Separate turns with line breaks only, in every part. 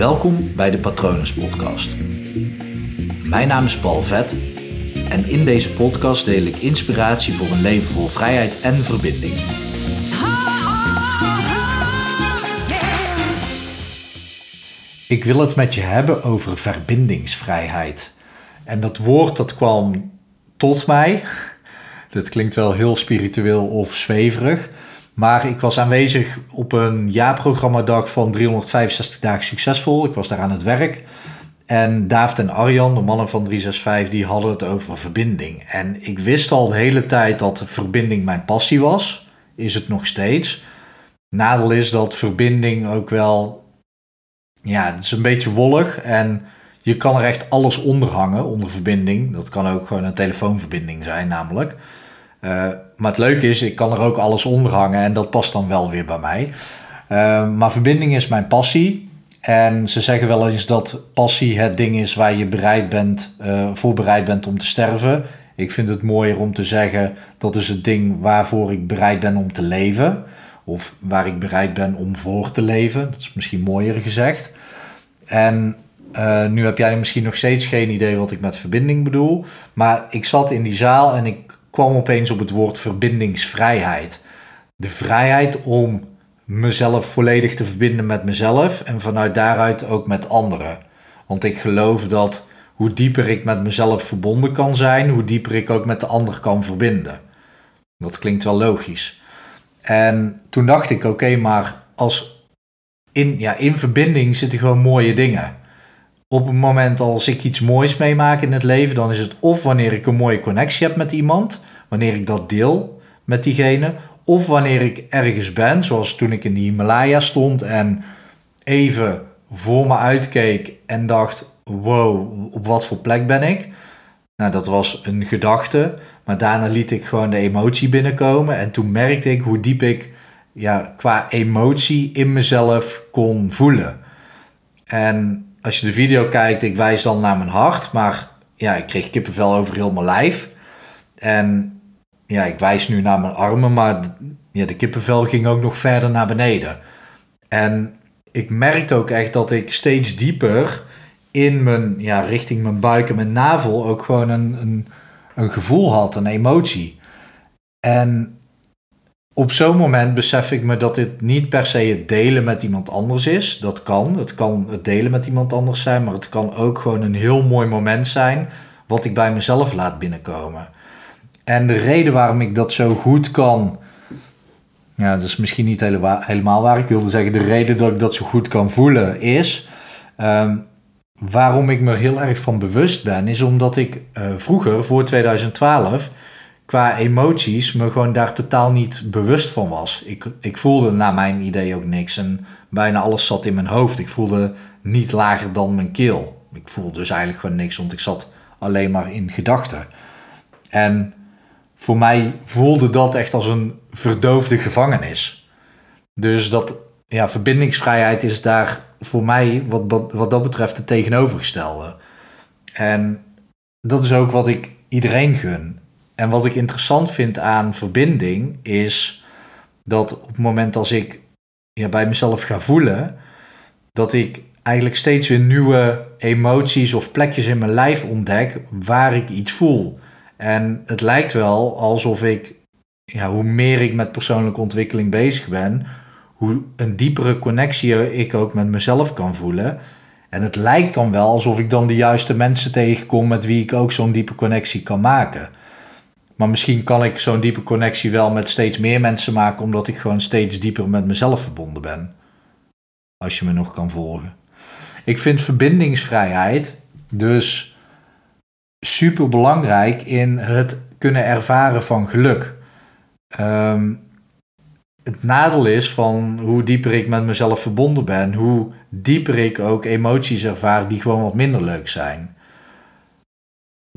Welkom bij de Patronus Podcast. Mijn naam is Paul Vet en in deze podcast deel ik inspiratie voor een leven vol vrijheid en verbinding. Ik wil het met je hebben over verbindingsvrijheid. En dat woord dat kwam tot mij. Dat klinkt wel heel spiritueel of zweverig. Maar ik was aanwezig op een jaarprogrammadag van 365 dagen succesvol. Ik was daar aan het werk. En David en Arjan, de mannen van 365, die hadden het over verbinding. En ik wist al de hele tijd dat verbinding mijn passie was. Is het nog steeds. Nadeel is dat verbinding ook wel... Ja, het is een beetje wollig en je kan er echt alles onder hangen, onder verbinding. Dat kan ook gewoon een telefoonverbinding zijn namelijk. Uh, maar het leuke is, ik kan er ook alles onder hangen en dat past dan wel weer bij mij. Uh, maar verbinding is mijn passie. En ze zeggen wel eens dat passie het ding is waar je bereid bent, uh, bereid bent om te sterven. Ik vind het mooier om te zeggen dat is het ding waarvoor ik bereid ben om te leven. Of waar ik bereid ben om voor te leven. Dat is misschien mooier gezegd. En nu heb jij misschien nog steeds geen idee wat ik met verbinding bedoel. Maar ik zat in die zaal en ik kwam opeens op het woord verbindingsvrijheid. De vrijheid om mezelf volledig te verbinden met mezelf en vanuit daaruit ook met anderen. Want ik geloof dat hoe dieper ik met mezelf verbonden kan zijn, hoe dieper ik ook met de ander kan verbinden. Dat klinkt wel logisch. En toen dacht ik, oké, maar als in, ja, in verbinding zitten gewoon mooie dingen. Op het moment als ik iets moois meemaak in het leven, dan is het of wanneer ik een mooie connectie heb met iemand, wanneer ik dat deel met diegene, of wanneer ik ergens ben, zoals toen ik in de Himalaya stond en even voor me uitkeek en dacht: wow, op wat voor plek ben ik? Nou, dat was een gedachte, maar daarna liet ik gewoon de emotie binnenkomen en toen merkte ik hoe diep ik ja, qua emotie in mezelf kon voelen. En als je de video kijkt, ik wijs dan naar mijn hart, maar ja, ik kreeg kippenvel over heel mijn lijf. En ja, ik wijs nu naar mijn armen, maar ja, de kippenvel ging ook nog verder naar beneden. En ik merkte ook echt dat ik steeds dieper in mijn, ja, richting mijn buik en mijn navel ook gewoon een, een, een gevoel had, een emotie. En op zo'n moment besef ik me dat dit niet per se het delen met iemand anders is. Dat kan. Het kan het delen met iemand anders zijn, maar het kan ook gewoon een heel mooi moment zijn wat ik bij mezelf laat binnenkomen. En de reden waarom ik dat zo goed kan. Ja, dat is misschien niet helemaal waar. Ik wilde zeggen, de reden dat ik dat zo goed kan voelen is. Ehm, waarom ik me heel erg van bewust ben, is omdat ik uh, vroeger, voor 2012, qua emoties me gewoon daar totaal niet bewust van was. Ik, ik voelde naar mijn idee ook niks en bijna alles zat in mijn hoofd. Ik voelde niet lager dan mijn keel. Ik voelde dus eigenlijk gewoon niks, want ik zat alleen maar in gedachten. En voor mij voelde dat echt als een verdoofde gevangenis. Dus dat, ja, verbindingsvrijheid is daar voor mij wat, wat dat betreft het tegenovergestelde. En dat is ook wat ik iedereen gun. En wat ik interessant vind aan verbinding is dat op het moment als ik ja, bij mezelf ga voelen, dat ik eigenlijk steeds weer nieuwe emoties of plekjes in mijn lijf ontdek waar ik iets voel. En het lijkt wel alsof ik, ja, hoe meer ik met persoonlijke ontwikkeling bezig ben, hoe een diepere connectie ik ook met mezelf kan voelen. En het lijkt dan wel alsof ik dan de juiste mensen tegenkom met wie ik ook zo'n diepe connectie kan maken. Maar misschien kan ik zo'n diepe connectie wel met steeds meer mensen maken, omdat ik gewoon steeds dieper met mezelf verbonden ben. Als je me nog kan volgen. Ik vind verbindingsvrijheid dus super belangrijk in het kunnen ervaren van geluk. Um, het nadeel is van hoe dieper ik met mezelf verbonden ben, hoe dieper ik ook emoties ervaar die gewoon wat minder leuk zijn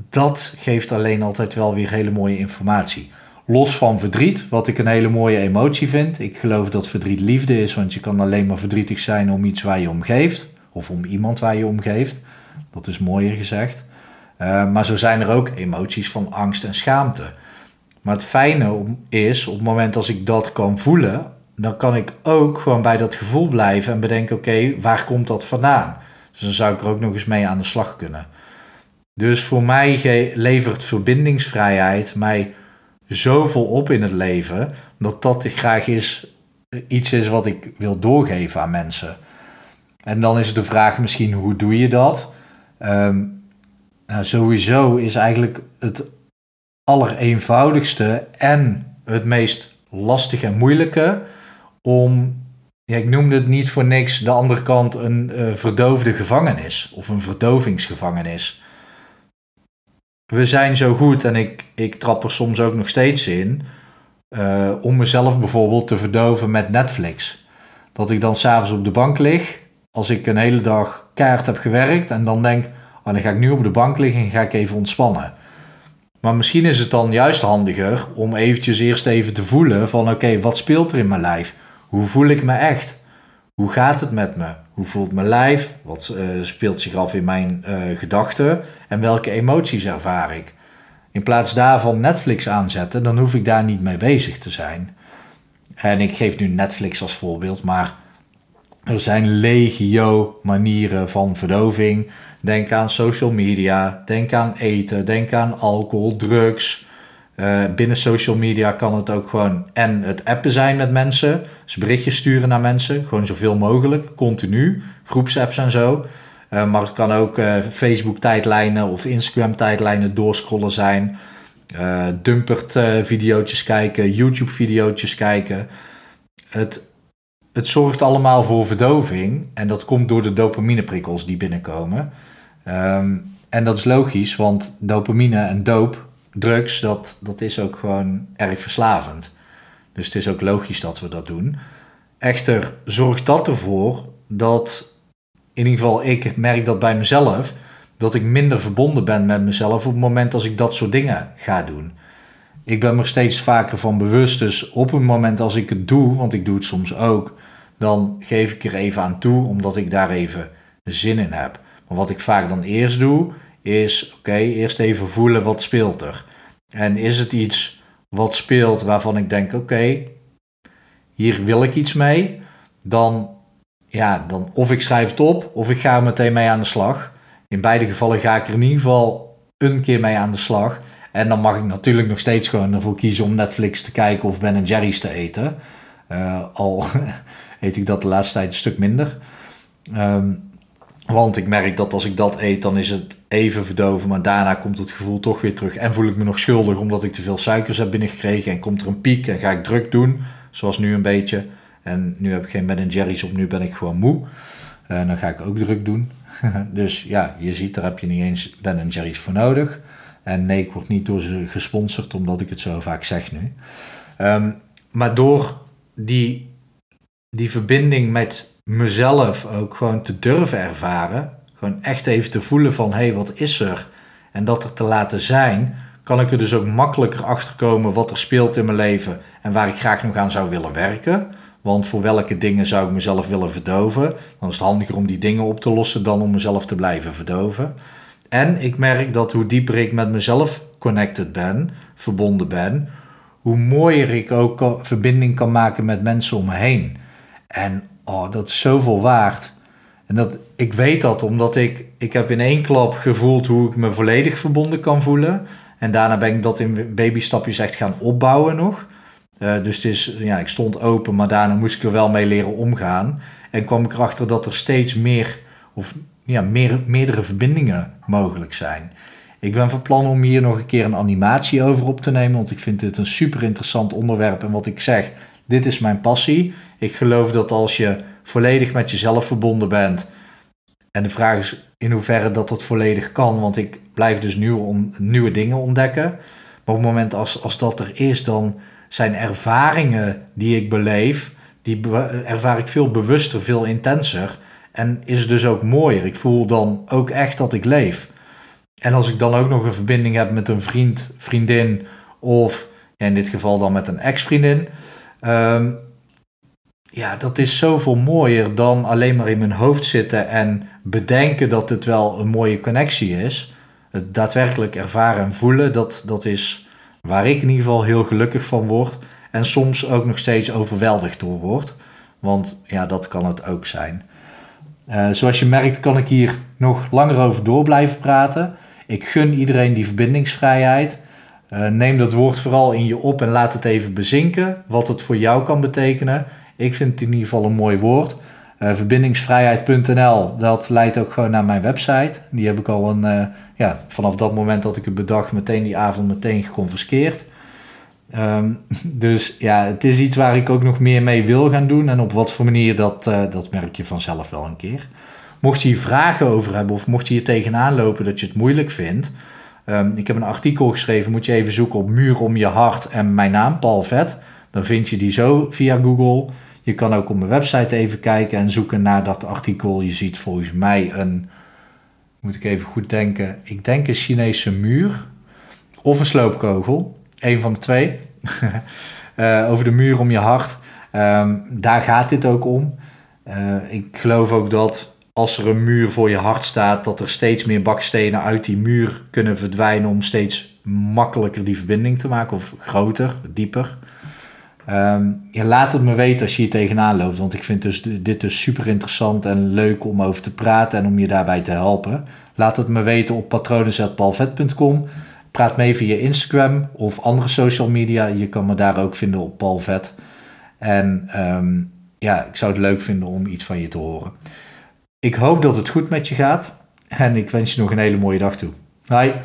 dat geeft alleen altijd wel weer hele mooie informatie. Los van verdriet, wat ik een hele mooie emotie vind. Ik geloof dat verdriet liefde is, want je kan alleen maar verdrietig zijn om iets waar je om geeft. Of om iemand waar je om geeft. Dat is mooier gezegd. Uh, maar zo zijn er ook emoties van angst en schaamte. Maar het fijne is, op het moment als ik dat kan voelen, dan kan ik ook gewoon bij dat gevoel blijven en bedenken: oké, waar komt dat vandaan? Dus dan zou ik er ook nog eens mee aan de slag kunnen. Dus voor mij levert verbindingsvrijheid mij zoveel op in het leven dat dat graag is, iets is wat ik wil doorgeven aan mensen. En dan is de vraag misschien hoe doe je dat? Um, nou, sowieso is eigenlijk het allereenvoudigste en het meest lastige en moeilijke om, ik noemde het niet voor niks, de andere kant een uh, verdoofde gevangenis of een verdovingsgevangenis. We zijn zo goed en ik, ik trap er soms ook nog steeds in uh, om mezelf bijvoorbeeld te verdoven met Netflix. Dat ik dan s'avonds op de bank lig, als ik een hele dag kaart heb gewerkt en dan denk, oh, dan ga ik nu op de bank liggen en ga ik even ontspannen. Maar misschien is het dan juist handiger om eventjes eerst even te voelen van oké, wat speelt er in mijn lijf? Hoe voel ik me echt? Hoe gaat het met me? Hoe voelt mijn lijf? Wat uh, speelt zich af in mijn uh, gedachten? En welke emoties ervaar ik? In plaats daarvan Netflix aanzetten, dan hoef ik daar niet mee bezig te zijn. En ik geef nu Netflix als voorbeeld, maar er zijn legio manieren van verdoving. Denk aan social media, denk aan eten, denk aan alcohol, drugs. Uh, binnen social media kan het ook gewoon en het appen zijn met mensen. Dus berichtjes sturen naar mensen, gewoon zoveel mogelijk, continu. Groepsapps en zo. Uh, maar het kan ook uh, Facebook-tijdlijnen of Instagram-tijdlijnen doorscrollen zijn. Dumpert-videootjes kijken, YouTube-videootjes kijken. Het, het zorgt allemaal voor verdoving. En dat komt door de dopamineprikkels die binnenkomen. Um, en dat is logisch, want dopamine en doop, drugs, dat, dat is ook gewoon erg verslavend. Dus het is ook logisch dat we dat doen. Echter zorgt dat ervoor dat, in ieder geval ik merk dat bij mezelf, dat ik minder verbonden ben met mezelf op het moment als ik dat soort dingen ga doen. Ik ben me steeds vaker van bewust, dus op het moment als ik het doe, want ik doe het soms ook, dan geef ik er even aan toe, omdat ik daar even zin in heb. Maar wat ik vaak dan eerst doe, is oké, eerst even voelen wat speelt er. En is het iets wat speelt waarvan ik denk, oké, hier wil ik iets mee, dan, ja, dan of ik schrijf het op of ik ga er meteen mee aan de slag. In beide gevallen ga ik er in ieder geval een keer mee aan de slag. En dan mag ik natuurlijk nog steeds gewoon ervoor kiezen om Netflix te kijken of Ben Jerry's te eten. Uh, al eet ik dat de laatste tijd een stuk minder. Um, want ik merk dat als ik dat eet, dan is het even verdoven. Maar daarna komt het gevoel toch weer terug. En voel ik me nog schuldig omdat ik te veel suikers heb binnengekregen. En komt er een piek en ga ik druk doen. Zoals nu een beetje. En nu heb ik geen Ben Jerry's op, nu ben ik gewoon moe. En dan ga ik ook druk doen. dus ja, je ziet, daar heb je niet eens Ben Jerry's voor nodig. En nee, ik word niet door ze gesponsord, omdat ik het zo vaak zeg nu. Ehm, maar door die, die verbinding met mezelf ook gewoon te durven ervaren. Gewoon echt even te voelen van, hé, hey, wat is er? En dat er te laten zijn, kan ik er dus ook makkelijker achter komen wat er speelt in mijn leven en waar ik graag nog aan zou willen werken. Want voor welke dingen zou ik mezelf willen verdoven? Dan is het handiger om die dingen op te lossen dan om mezelf te blijven verdoven. En ik merk dat hoe dieper ik met mezelf connected ben, verbonden ben, hoe mooier ik ook verbinding kan maken met mensen om me heen. En oh, dat is zoveel waard. En dat, ik weet dat omdat ik, ik heb in één klap gevoeld hoe ik me volledig verbonden kan voelen. En daarna ben ik dat in babystapjes echt gaan opbouwen nog. Uh, dus het is, ja, ik stond open, maar daarna moest ik er wel mee leren omgaan. En kwam ik erachter dat er steeds meer, of ja, meer, meerdere verbindingen mogelijk zijn. Ik ben van plan om hier nog een keer een animatie over op te nemen, want ik vind dit een super interessant onderwerp. En wat ik zeg, dit is mijn passie. Ik geloof dat als je volledig met jezelf verbonden bent. En de vraag is in hoeverre dat dat volledig kan. Want ik blijf dus nieuwe, nieuwe dingen ontdekken. Maar op het moment als, als dat er is, dan zijn ervaringen die ik beleef, die ervaar ik veel bewuster, veel intenser. En is dus ook mooier. Ik voel dan ook echt dat ik leef. En als ik dan ook nog een verbinding heb met een vriend, vriendin of in dit geval dan met een ex-vriendin, Ehm, ja, dat is zoveel mooier dan alleen maar in mijn hoofd zitten en bedenken dat het wel een mooie connectie is. Het daadwerkelijk ervaren en voelen, dat, dat is waar ik in ieder geval heel gelukkig van word. En soms ook nog steeds overweldigd door word. Want ja, dat kan het ook zijn. Uh, zoals je merkt kan ik hier nog langer over door blijven praten. Ik gun iedereen die verbindingsvrijheid. Uh, neem dat woord vooral in je op en laat het even bezinken. Wat het voor jou kan betekenen. Ik vind het in ieder geval een mooi woord. Uh, verbindingsvrijheid.nl, dat leidt ook gewoon naar mijn website. Die heb ik al een, ja, vanaf dat moment dat ik het bedacht, meteen die avond meteen geconfiskeerd. Um, dus ja, het is iets waar ik ook nog meer mee wil gaan doen. En op wat voor manier, dat, dat merk je vanzelf wel een keer. Mocht je hier vragen over hebben of mocht je hier tegenaan lopen dat je het moeilijk vindt. Um, ik heb een artikel geschreven, moet je even zoeken op Muur om je hart en mijn naam, Paul Vet. Dan vind je die zo via Google. Je kan ook op mijn website even kijken en zoeken naar dat artikel. Je ziet volgens mij een, moet ik even goed denken, ik denk een Chinese muur of een sloopkogel. Een van de twee. uh, over de muur om je hart. Um, daar gaat dit ook om. Uh, ik geloof ook dat als er een muur voor je hart staat, dat er steeds meer bakstenen uit die muur kunnen verdwijnen om steeds makkelijker die verbinding te maken, of groter, dieper. Um, ja, laat het me weten als je hier tegenaan loopt, want ik vind dus, dit dus super interessant en leuk om over te praten en om je daarbij te helpen. Laat het me weten op patronen.palvet.com. Praat mee via Instagram of andere social media. Je kan me daar ook vinden op Paul Vet. En um, ja, ik zou het leuk vinden om iets van je te horen. Ik hoop dat het goed met je gaat. En ik wens je nog een hele mooie dag toe. Bye.